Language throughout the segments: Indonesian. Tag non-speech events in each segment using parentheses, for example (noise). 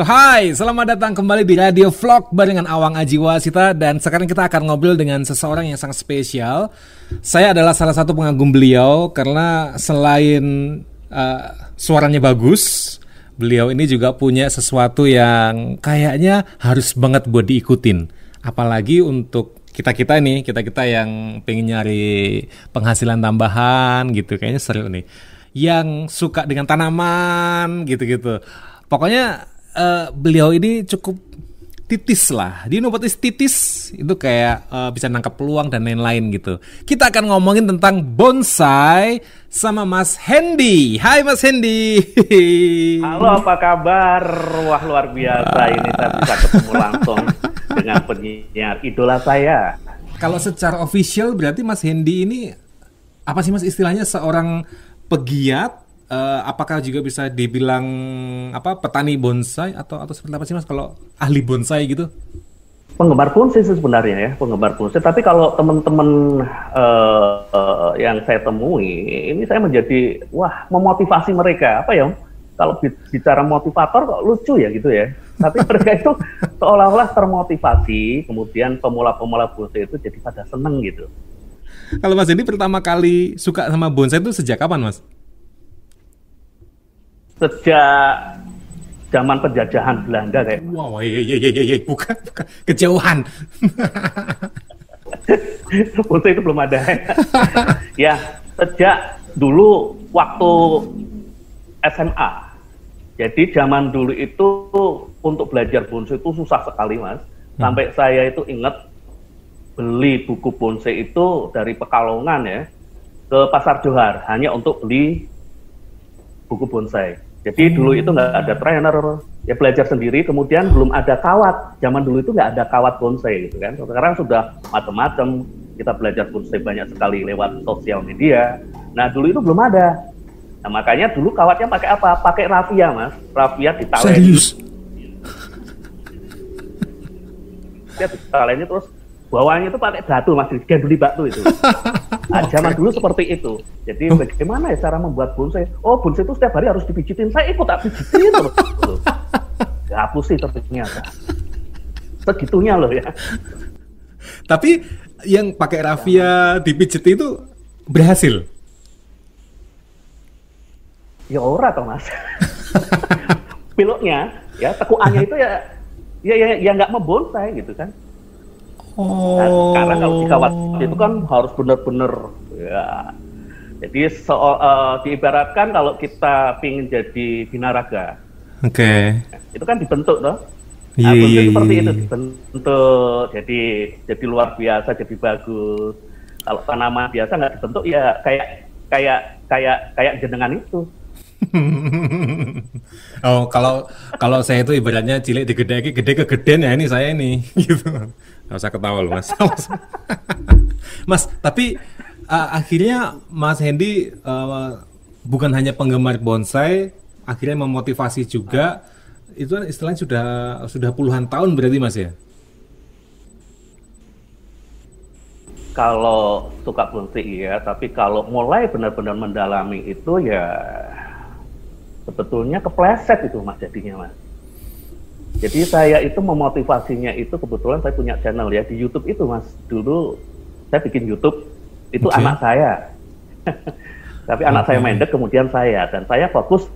So hai, selamat datang kembali di Radio Vlog barengan Awang Ajiwasita dan sekarang kita akan ngobrol dengan seseorang yang sangat spesial. Saya adalah salah satu pengagum beliau karena selain uh, suaranya bagus, beliau ini juga punya sesuatu yang kayaknya harus banget buat diikutin. Apalagi untuk kita-kita nih, kita-kita yang pengen nyari penghasilan tambahan gitu, kayaknya seru nih. Yang suka dengan tanaman gitu-gitu. Pokoknya uh, beliau ini cukup titis lah. Di nobotis titis itu kayak uh, bisa nangkap peluang dan lain-lain gitu. Kita akan ngomongin tentang bonsai sama Mas Hendy. Hai Mas Hendy. Halo apa kabar? Wah luar biasa ini saya bisa ketemu langsung dengan penyiar idola saya. Kalau secara official berarti Mas Hendy ini apa sih Mas istilahnya seorang pegiat uh, apakah juga bisa dibilang apa petani bonsai atau atau seperti apa sih mas kalau ahli bonsai gitu? Penggemar bonsai sih sebenarnya ya penggemar bonsai. Tapi kalau teman-teman uh, uh, yang saya temui ini saya menjadi wah memotivasi mereka apa ya? Kalau bicara motivator kok lucu ya gitu ya. Tapi (laughs) mereka itu seolah-olah termotivasi, kemudian pemula-pemula bonsai itu jadi pada seneng gitu. Kalau Mas ini pertama kali suka sama bonsai itu sejak kapan Mas? Sejak zaman penjajahan Belanda kayak. Wow, iya iya iya iya, bukan, bukan kejauhan. (laughs) Foto itu belum ada. (laughs) ya, sejak dulu waktu SMA. Jadi zaman dulu itu untuk belajar bonsai itu susah sekali, Mas. Hmm. Sampai saya itu ingat beli buku bonsai itu dari Pekalongan ya ke Pasar Johar hanya untuk beli buku bonsai. Jadi dulu itu nggak ada trainer, ya belajar sendiri. Kemudian belum ada kawat. Zaman dulu itu nggak ada kawat bonsai gitu kan. Sekarang sudah macam-macam. Kita belajar bonsai banyak sekali lewat sosial media. Nah dulu itu belum ada. Nah makanya dulu kawatnya pakai apa? Pakai rafia mas. Rafia ditalen. Serius? Dia ditalen terus bawahnya itu pakai batu mas. Diganduli batu itu. (laughs) Nah, okay. zaman dulu seperti itu. Jadi oh. bagaimana ya cara membuat bonsai? Oh bonsai itu setiap hari harus dipijitin. Saya ikut tak pijitin terus. Hapus sih ternyata. Segitunya loh ya. Tapi yang pakai rafia dipijit itu berhasil? Ya ora toh mas. (laughs) Pilotnya ya tekuannya itu ya ya ya ya nggak membonsai gitu kan Oh. Nah, karena kalau dikawat itu kan harus benar-benar ya. Jadi so, uh, diibaratkan kalau kita ingin jadi binaraga. Oke. Okay. itu kan dibentuk loh. Nah, yeah, yeah, seperti yeah. itu iya. dibentuk jadi jadi luar biasa jadi bagus. Kalau tanaman biasa nggak dibentuk ya kayak kayak kayak kayak jenengan itu. (laughs) oh kalau kalau saya itu ibaratnya cilik digede gede kegedean ya ini saya ini gitu Gak usah ketawa loh mas. (laughs) mas, tapi uh, akhirnya Mas Hendy uh, bukan hanya penggemar bonsai, akhirnya memotivasi juga. Itu kan istilahnya sudah sudah puluhan tahun berarti mas ya? Kalau suka bonsai iya, tapi kalau mulai benar-benar mendalami itu ya sebetulnya kepleset itu mas jadinya mas. Jadi saya itu memotivasinya itu kebetulan saya punya channel ya di YouTube itu mas. Dulu saya bikin YouTube itu okay. anak saya. (laughs) Tapi anak saya mendek kemudian saya dan saya fokus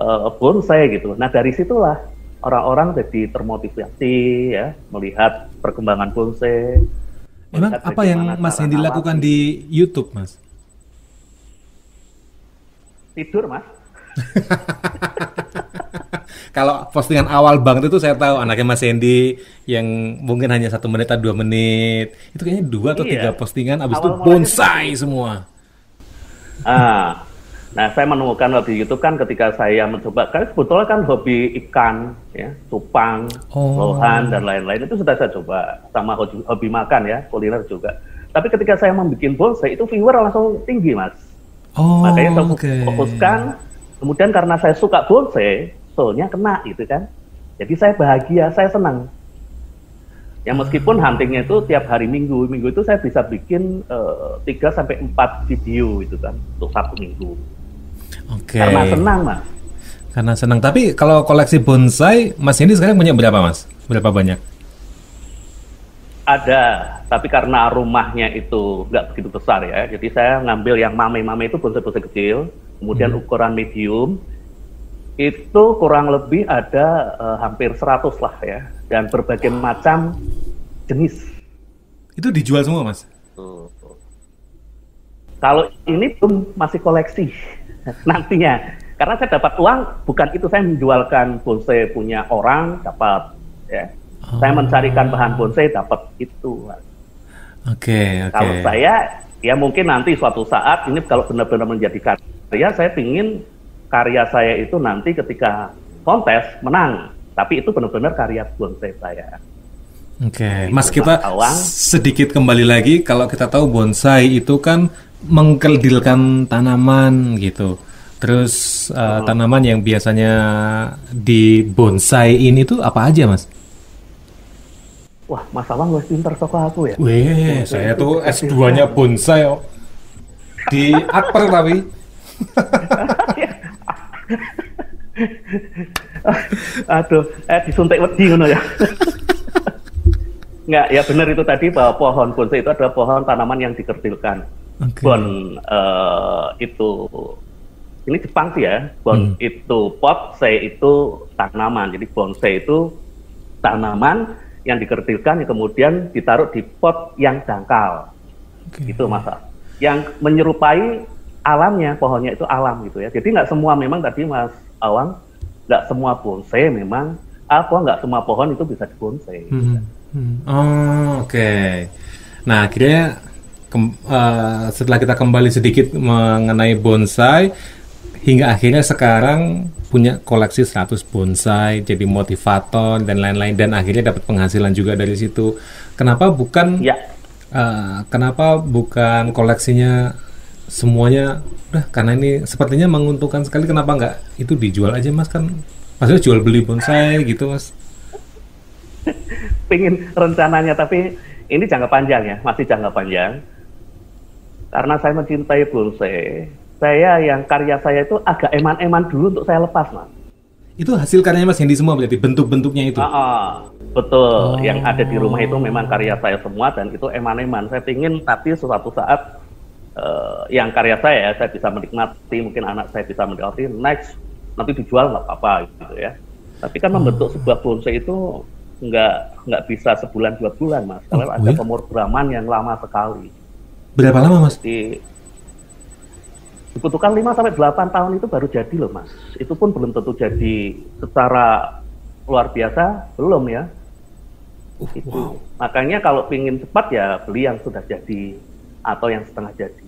uh, bonsai gitu. Nah dari situlah orang-orang jadi termotivasi ya melihat perkembangan bonsai. Emang apa yang Mas Hendy lakukan di YouTube, Mas? Tidur, Mas. (laughs) kalau postingan awal banget itu saya tahu anaknya Mas Hendy yang mungkin hanya satu menit atau dua menit itu kayaknya dua atau iya. tiga postingan abis awal itu bonsai itu. semua. Ah, nah saya menemukan di YouTube kan ketika saya mencoba kan sebetulnya kan hobi ikan ya cupang, oh. lohan dan lain-lain itu sudah saya coba sama hobi, hobi makan ya kuliner juga. Tapi ketika saya membuat bonsai itu viewer langsung tinggi mas. Oh, Makanya saya okay. fokuskan. Kemudian karena saya suka bonsai, soulnya kena gitu kan. Jadi saya bahagia, saya senang. Ya meskipun huntingnya itu tiap hari minggu, minggu itu saya bisa bikin uh, 3 sampai empat video itu kan untuk satu minggu. Oke. Okay. Karena senang mas. Karena senang. Tapi kalau koleksi bonsai, Mas Hendy sekarang punya berapa Mas? Berapa banyak? Ada, tapi karena rumahnya itu nggak begitu besar ya, jadi saya ngambil yang mame-mame itu bonsai-bonsai kecil, kemudian hmm. ukuran medium, itu kurang lebih ada uh, hampir 100 lah ya, dan berbagai macam jenis. Itu dijual semua mas? Kalau ini pun masih koleksi (laughs) nantinya, karena saya dapat uang bukan itu saya menjualkan bonsai punya orang dapat ya Oh. Saya mencarikan bahan bonsai dapat itu. Oke, okay, oke. Okay. Kalau saya ya mungkin nanti suatu saat ini kalau benar-benar menjadi karya, saya ingin karya saya itu nanti ketika kontes menang. Tapi itu benar-benar karya bonsai saya. Oke, okay. Mas kita awang. sedikit kembali lagi kalau kita tahu bonsai itu kan mengkeldilkan tanaman gitu. Terus uh, hmm. tanaman yang biasanya di bonsai ini tuh apa aja, Mas? Wah, Mas Awang wes pinter toko aku ya. Wih, saya tuh S2-nya bonsai oh. Di Akper tapi. (laughs) Aduh, eh disuntik wedi ngono ya. (laughs) Enggak, ya benar itu tadi bahwa pohon bonsai itu adalah pohon tanaman yang dikerdilkan. Okay. Bon uh, itu ini Jepang sih ya. Bon hmm. itu pot, sei itu tanaman. Jadi bonsai itu tanaman yang dikerdilkan yang kemudian ditaruh di pot yang dangkal. Okay. Itu masa. Yang menyerupai alamnya, pohonnya itu alam gitu ya. Jadi nggak semua memang tadi Mas Awang, nggak semua bonsai memang apa nggak semua pohon itu bisa dibonsai. Hmm. Hmm. Oh, oke. Okay. Nah, akhirnya uh, setelah kita kembali sedikit mengenai bonsai, hingga akhirnya sekarang punya koleksi 100 bonsai, jadi motivator dan lain-lain dan akhirnya dapat penghasilan juga dari situ. Kenapa bukan ya. uh, kenapa bukan koleksinya semuanya udah karena ini sepertinya menguntungkan sekali kenapa nggak itu dijual aja mas kan maksudnya jual beli bonsai gitu mas (laughs) pingin rencananya tapi ini jangka panjang ya masih jangka panjang karena saya mencintai bonsai saya yang karya saya itu agak eman-eman dulu untuk saya lepas mas. Itu hasil karyanya Mas Hendy semua berarti bentuk-bentuknya itu? Uh, uh, betul, oh. yang ada di rumah itu memang karya saya semua dan itu eman-eman. Saya ingin tapi suatu saat uh, yang karya saya saya bisa menikmati, mungkin anak saya bisa menikmati, next nanti dijual nggak apa-apa gitu ya. Tapi kan membentuk sebuah bonsai itu nggak nggak bisa sebulan dua bulan mas, kalau oh, ada ya? pemrograman yang lama sekali. Berapa lama mas? Di, dibutuhkan 5 sampai 8 tahun itu baru jadi loh Mas. Itu pun belum tentu jadi secara luar biasa, belum ya. Uh, itu. Wow. Makanya kalau ingin cepat ya beli yang sudah jadi atau yang setengah jadi.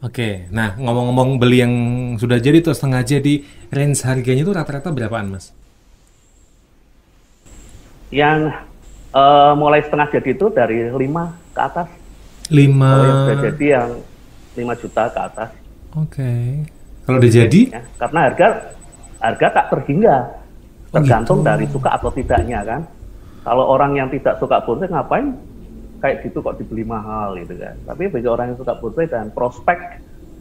Oke, nah ngomong-ngomong beli yang sudah jadi atau setengah jadi, range harganya itu rata-rata berapaan Mas? Yang uh, mulai setengah jadi itu dari 5 ke atas. 5? Kalau yang sudah jadi yang 5 juta ke atas. Oke. Okay. Kalau udah jadi? Ya, karena harga harga tak terhingga. Tergantung oh, gitu. dari suka atau tidaknya kan. Kalau orang yang tidak suka bonsai ngapain kayak gitu kok dibeli mahal gitu kan. Tapi bagi orang yang suka bonsai dan prospek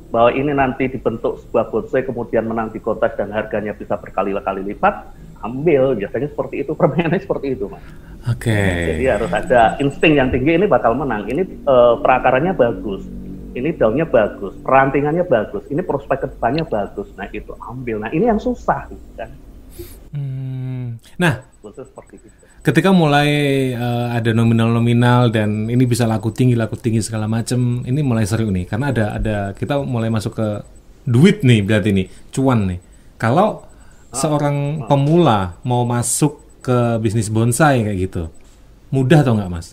bahwa ini nanti dibentuk sebuah bonsai kemudian menang di kontes dan harganya bisa berkali-kali lipat, ambil biasanya seperti itu (laughs) permainannya seperti itu mas. Oke. Okay. Jadi harus ada insting yang tinggi ini bakal menang. Ini uh, perakarannya bagus ini daunnya bagus, perantingannya bagus, ini prospek ke depannya bagus. Nah itu ambil. Nah ini yang susah, kan? Hmm. Nah, seperti itu. Ketika mulai uh, ada nominal-nominal dan ini bisa laku tinggi, laku tinggi segala macam, ini mulai seru nih karena ada ada kita mulai masuk ke duit nih berarti nih, cuan nih. Kalau ah, seorang ah. pemula mau masuk ke bisnis bonsai kayak gitu, mudah atau nggak mas?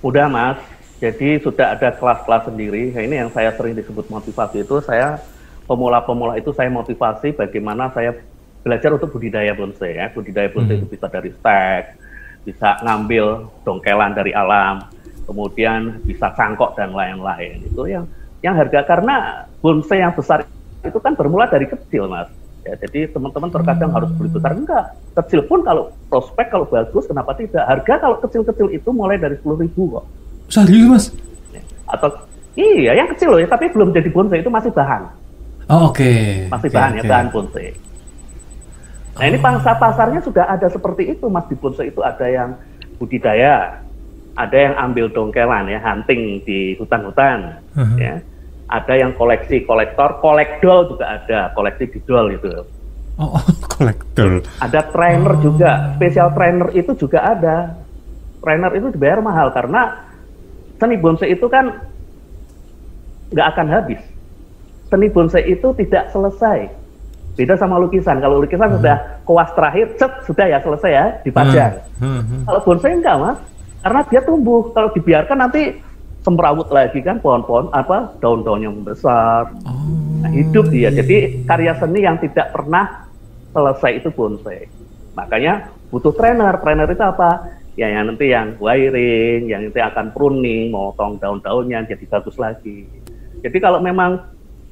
Mudah mas, jadi sudah ada kelas-kelas sendiri. Nah, ini yang saya sering disebut motivasi itu saya pemula-pemula itu saya motivasi bagaimana saya belajar untuk budidaya bonsai ya. Budidaya bonsai hmm. itu bisa dari stek, bisa ngambil dongkelan dari alam, kemudian bisa cangkok dan lain-lain. Itu yang yang harga karena bonsai yang besar itu kan bermula dari kecil, Mas. Ya, jadi teman-teman terkadang hmm. harus beli besar enggak. Kecil pun kalau prospek kalau bagus kenapa tidak? Harga kalau kecil-kecil itu mulai dari 10.000 kok. Serius mas? Atau iya yang kecil loh ya, tapi belum jadi bonsai itu masih bahan. Oh, oke. Okay. Masih okay, bahan okay. ya, bahan bonsai. Nah, oh. ini pangsa pasarnya sudah ada seperti itu, Mas. Di bonsai itu ada yang budidaya, ada yang ambil dongkelan ya, hunting di hutan-hutan, uh-huh. ya. Ada yang koleksi kolektor, kolekdol juga ada, koleksi didol itu. Oh, (laughs) kolektor. Ada trainer oh. juga, spesial trainer itu juga ada. Trainer itu dibayar mahal karena seni bonsai itu kan nggak akan habis. Seni bonsai itu tidak selesai. Beda sama lukisan. Kalau lukisan hmm. sudah kuas terakhir, cet, sudah ya selesai ya, dipajang. Hmm. Hmm. Kalau bonsai enggak, Mas karena dia tumbuh kalau dibiarkan nanti semrawut lagi kan pohon-pohon apa daun-daun yang besar oh. nah, hidup dia jadi karya seni yang tidak pernah selesai itu bonsai makanya butuh trainer trainer itu apa ya yang nanti yang wiring yang nanti akan pruning motong daun-daunnya jadi bagus lagi jadi kalau memang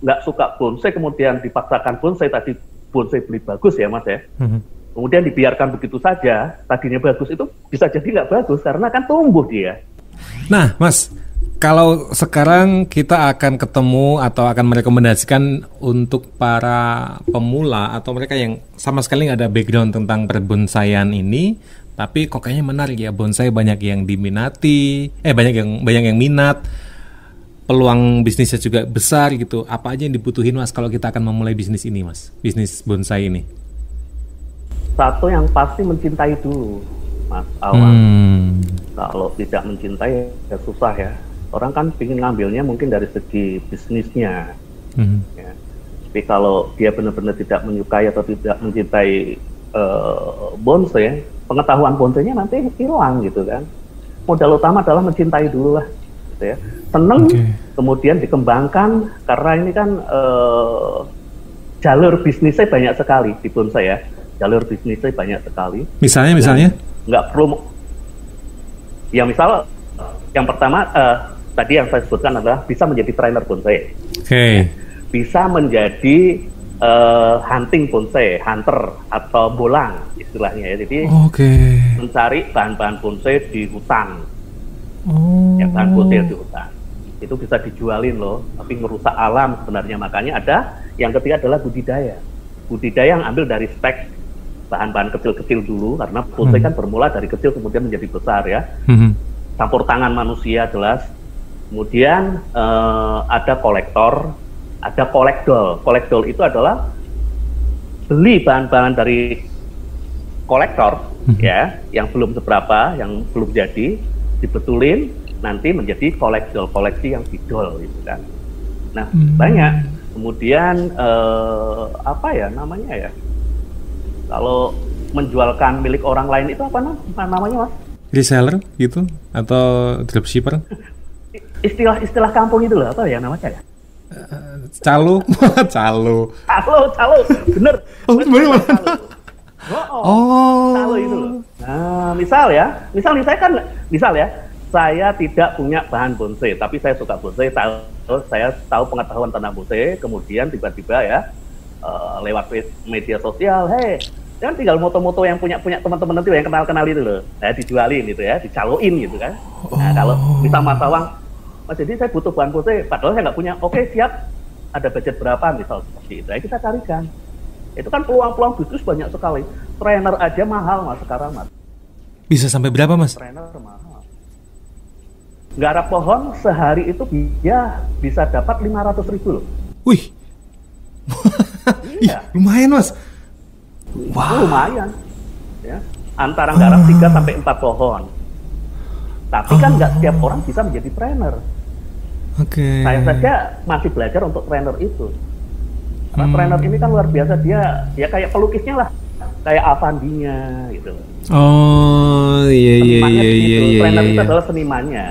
nggak suka bonsai kemudian dipaksakan bonsai tadi bonsai beli bagus ya mas ya. Mm -hmm kemudian dibiarkan begitu saja, tadinya bagus itu bisa jadi nggak bagus karena kan tumbuh dia. Nah, Mas, kalau sekarang kita akan ketemu atau akan merekomendasikan untuk para pemula atau mereka yang sama sekali nggak ada background tentang perbonsaian ini, tapi kok kayaknya menarik ya bonsai banyak yang diminati, eh banyak yang banyak yang minat, peluang bisnisnya juga besar gitu. Apa aja yang dibutuhin mas kalau kita akan memulai bisnis ini mas, bisnis bonsai ini? satu yang pasti mencintai dulu, Mas Awan. Hmm. Kalau tidak mencintai ya susah ya. Orang kan ingin ngambilnya mungkin dari segi bisnisnya. Hmm. Ya. Tapi kalau dia benar-benar tidak menyukai atau tidak mencintai uh, bonsai, pengetahuan bonsainya nanti hilang gitu kan. Modal utama adalah mencintai dulu lah, gitu ya. Seneng, okay. kemudian dikembangkan karena ini kan uh, jalur bisnisnya banyak sekali di bonsai ya jalur bisnisnya banyak sekali. Misalnya, misalnya? Nggak perlu. Yang misal, yang pertama uh, tadi yang saya sebutkan adalah bisa menjadi trainer bonsai. Oke. Okay. Bisa menjadi uh, hunting bonsai, hunter atau bolang istilahnya ya. Jadi okay. mencari bahan-bahan bonsai di hutan. Oh. Ya bahan bonsai di hutan. Itu bisa dijualin loh, tapi merusak alam sebenarnya. Makanya ada yang ketiga adalah budidaya. Budidaya yang ambil dari stek bahan-bahan kecil-kecil dulu karena bonsai hmm. kan bermula dari kecil kemudian menjadi besar ya. Hmm. Campur tangan manusia jelas. Kemudian uh, ada kolektor, ada kolektol. Kolektol itu adalah beli bahan-bahan dari kolektor hmm. ya, yang belum seberapa, yang belum jadi, dibetulin nanti menjadi kolektol, koleksi yang bidol gitu kan. Nah, hmm. banyak. Kemudian uh, apa ya namanya ya? Kalau menjualkan milik orang lain itu apa namanya mas? Reseller gitu atau dropshipper? (laughs) Istilah-istilah kampung itu loh apa ya namanya ya? Uh, calo, (laughs) calo. Calo, calo, bener. Oh, bener, bener. Oh, oh. Calo itu loh. Nah, misal ya, misal nih saya kan, misal ya, saya tidak punya bahan bonsai, tapi saya suka bonsai, tahu, saya tahu pengetahuan tanah bonsai, kemudian tiba-tiba ya, uh, lewat media sosial, hei, kan tinggal moto-moto yang punya punya teman-teman nanti yang kenal-kenal itu loh, nah, dijualin gitu ya, dicaloin gitu kan. Nah kalau bisa Mas Awang, Mas jadi saya butuh bahan putih, padahal saya nggak punya, oke siap, ada budget berapa misal seperti itu, ya kita carikan. Itu kan peluang-peluang bisnis banyak sekali. Trainer aja mahal mas sekarang mas. Bisa sampai berapa mas? Trainer mahal. Garap pohon sehari itu dia bisa dapat 500 ribu loh. Wih, iya. lumayan mas Wow. Lumayan. Ya. Antara garap tiga uh. sampai empat pohon. Tapi kan nggak setiap orang bisa menjadi trainer. Oke. Okay. Saya saja masih belajar untuk trainer itu. Karena hmm. trainer ini kan luar biasa dia ya kayak pelukisnya lah, kayak Avandinya gitu. Oh iya iya iya iya iya. Trainer iya, itu adalah senimannya.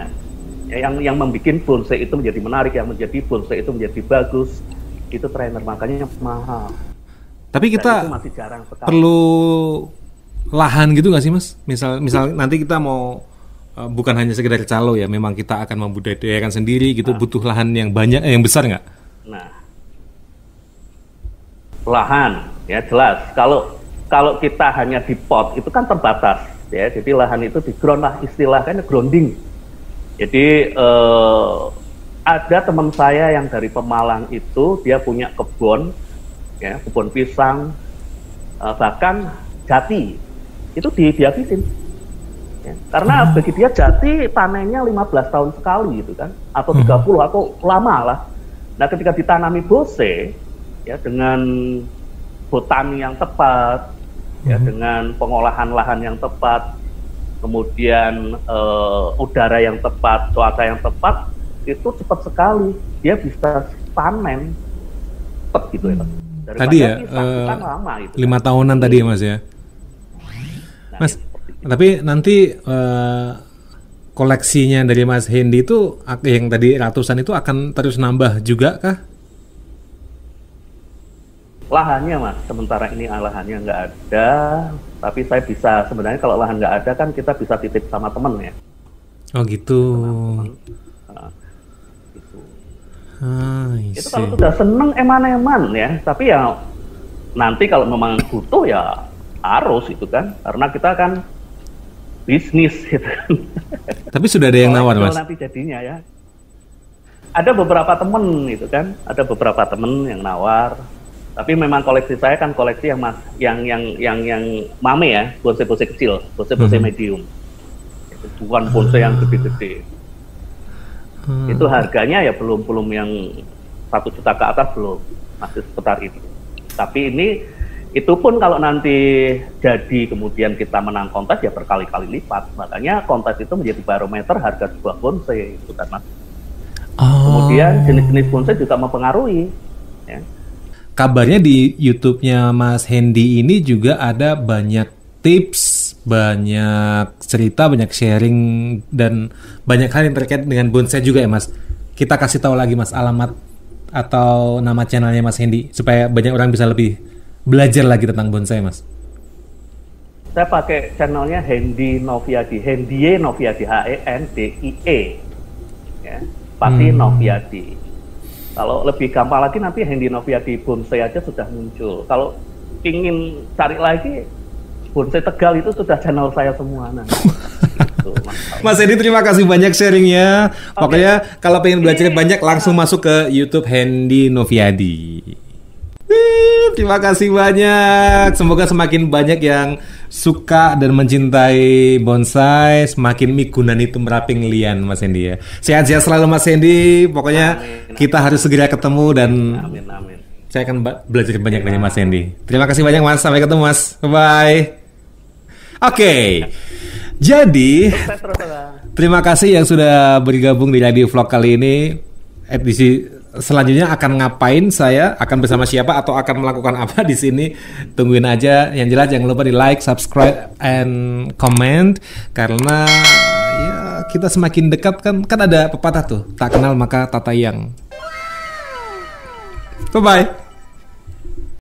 Ya, yang yang membuat bonsai itu menjadi menarik, yang menjadi bonsai itu menjadi bagus, itu trainer makanya mahal. Tapi kita perlu lahan gitu nggak sih mas? Misal misal nanti kita mau uh, bukan hanya sekedar calo ya, memang kita akan membudidayakan sendiri gitu, nah. butuh lahan yang banyak, eh, yang besar nggak? Nah, lahan ya jelas. Kalau kalau kita hanya di pot itu kan terbatas ya, jadi lahan itu di ground lah istilahnya grounding. Jadi uh, ada teman saya yang dari Pemalang itu dia punya kebun, ya kebun pisang, uh, bahkan jati itu di dihabisin. Ya, karena hmm. bagi dia jati panennya 15 tahun sekali gitu kan, atau 30 hmm. atau lama lah. Nah ketika ditanami bose, ya dengan botani yang tepat, ya, hmm. ya dengan pengolahan lahan yang tepat, kemudian uh, udara yang tepat, cuaca yang tepat, itu cepat sekali. Dia bisa panen cepat gitu ya. Daripada tadi ya, uh, lama, gitu, lima tahunan tadi ya mas ya. Nah, mas, ya, tapi nanti uh, koleksinya dari Mas Hendy itu yang tadi ratusan itu akan terus nambah juga kah? Lahannya mas, sementara ini lahannya nggak ada, tapi saya bisa sebenarnya kalau lahan nggak ada kan kita bisa titip sama temen ya. Oh gitu. Nah, gitu. Ah, itu kalau sudah seneng eman-eman ya, tapi ya nanti kalau memang butuh ya harus itu kan, karena kita kan bisnis (laughs) gitu kan. Tapi sudah ada yang nawar mas? Nanti jadinya ya. Ada beberapa temen itu kan, ada beberapa temen yang nawar tapi memang koleksi saya kan koleksi yang mas yang yang yang yang mame ya bonsai-bonsai kecil bonsai-bonsai hmm. medium bukan bonsai yang gede-gede hmm. itu harganya ya belum belum yang satu juta ke atas belum masih sekitar itu tapi ini itu pun kalau nanti jadi kemudian kita menang kontes ya berkali-kali lipat makanya kontes itu menjadi barometer harga sebuah bonsai itu kan mas oh. kemudian jenis-jenis bonsai juga mempengaruhi ya kabarnya di YouTube-nya Mas Hendy ini juga ada banyak tips, banyak cerita, banyak sharing dan banyak hal yang terkait dengan bonsai juga ya Mas. Kita kasih tahu lagi Mas alamat atau nama channelnya Mas Hendy supaya banyak orang bisa lebih belajar lagi tentang bonsai Mas. Saya pakai channelnya Hendy Noviadi, Hendy Noviadi H E N D I E. Ya, pasti hmm. Noviadi kalau lebih gampang lagi nanti Hendy Novia di Bonsai aja sudah muncul. Kalau ingin cari lagi Bonsai Tegal itu sudah channel saya semua. Nah, Mas Hendy terima kasih banyak sharingnya. Okay. Pokoknya kalau pengen belajar banyak langsung masuk ke YouTube Hendy Noviadi. Terima kasih banyak. Semoga semakin banyak yang suka dan mencintai bonsai, semakin mikunan itu meraping lian Mas Hendy ya. Sehat-sehat selalu Mas Hendy. Pokoknya amin, kita harus segera ketemu dan amin, amin. saya akan belajar banyak dari Mas Hendy. Terima kasih banyak Mas. Sampai ketemu Mas. Bye bye. Oke. Okay. Jadi terima kasih yang sudah bergabung di Radio Vlog kali ini edisi selanjutnya akan ngapain saya, akan bersama siapa atau akan melakukan apa di sini. Tungguin aja. Yang jelas jangan lupa di like, subscribe, and comment karena kita semakin dekat kan kan ada pepatah tuh tak kenal maka tata yang. Bye bye.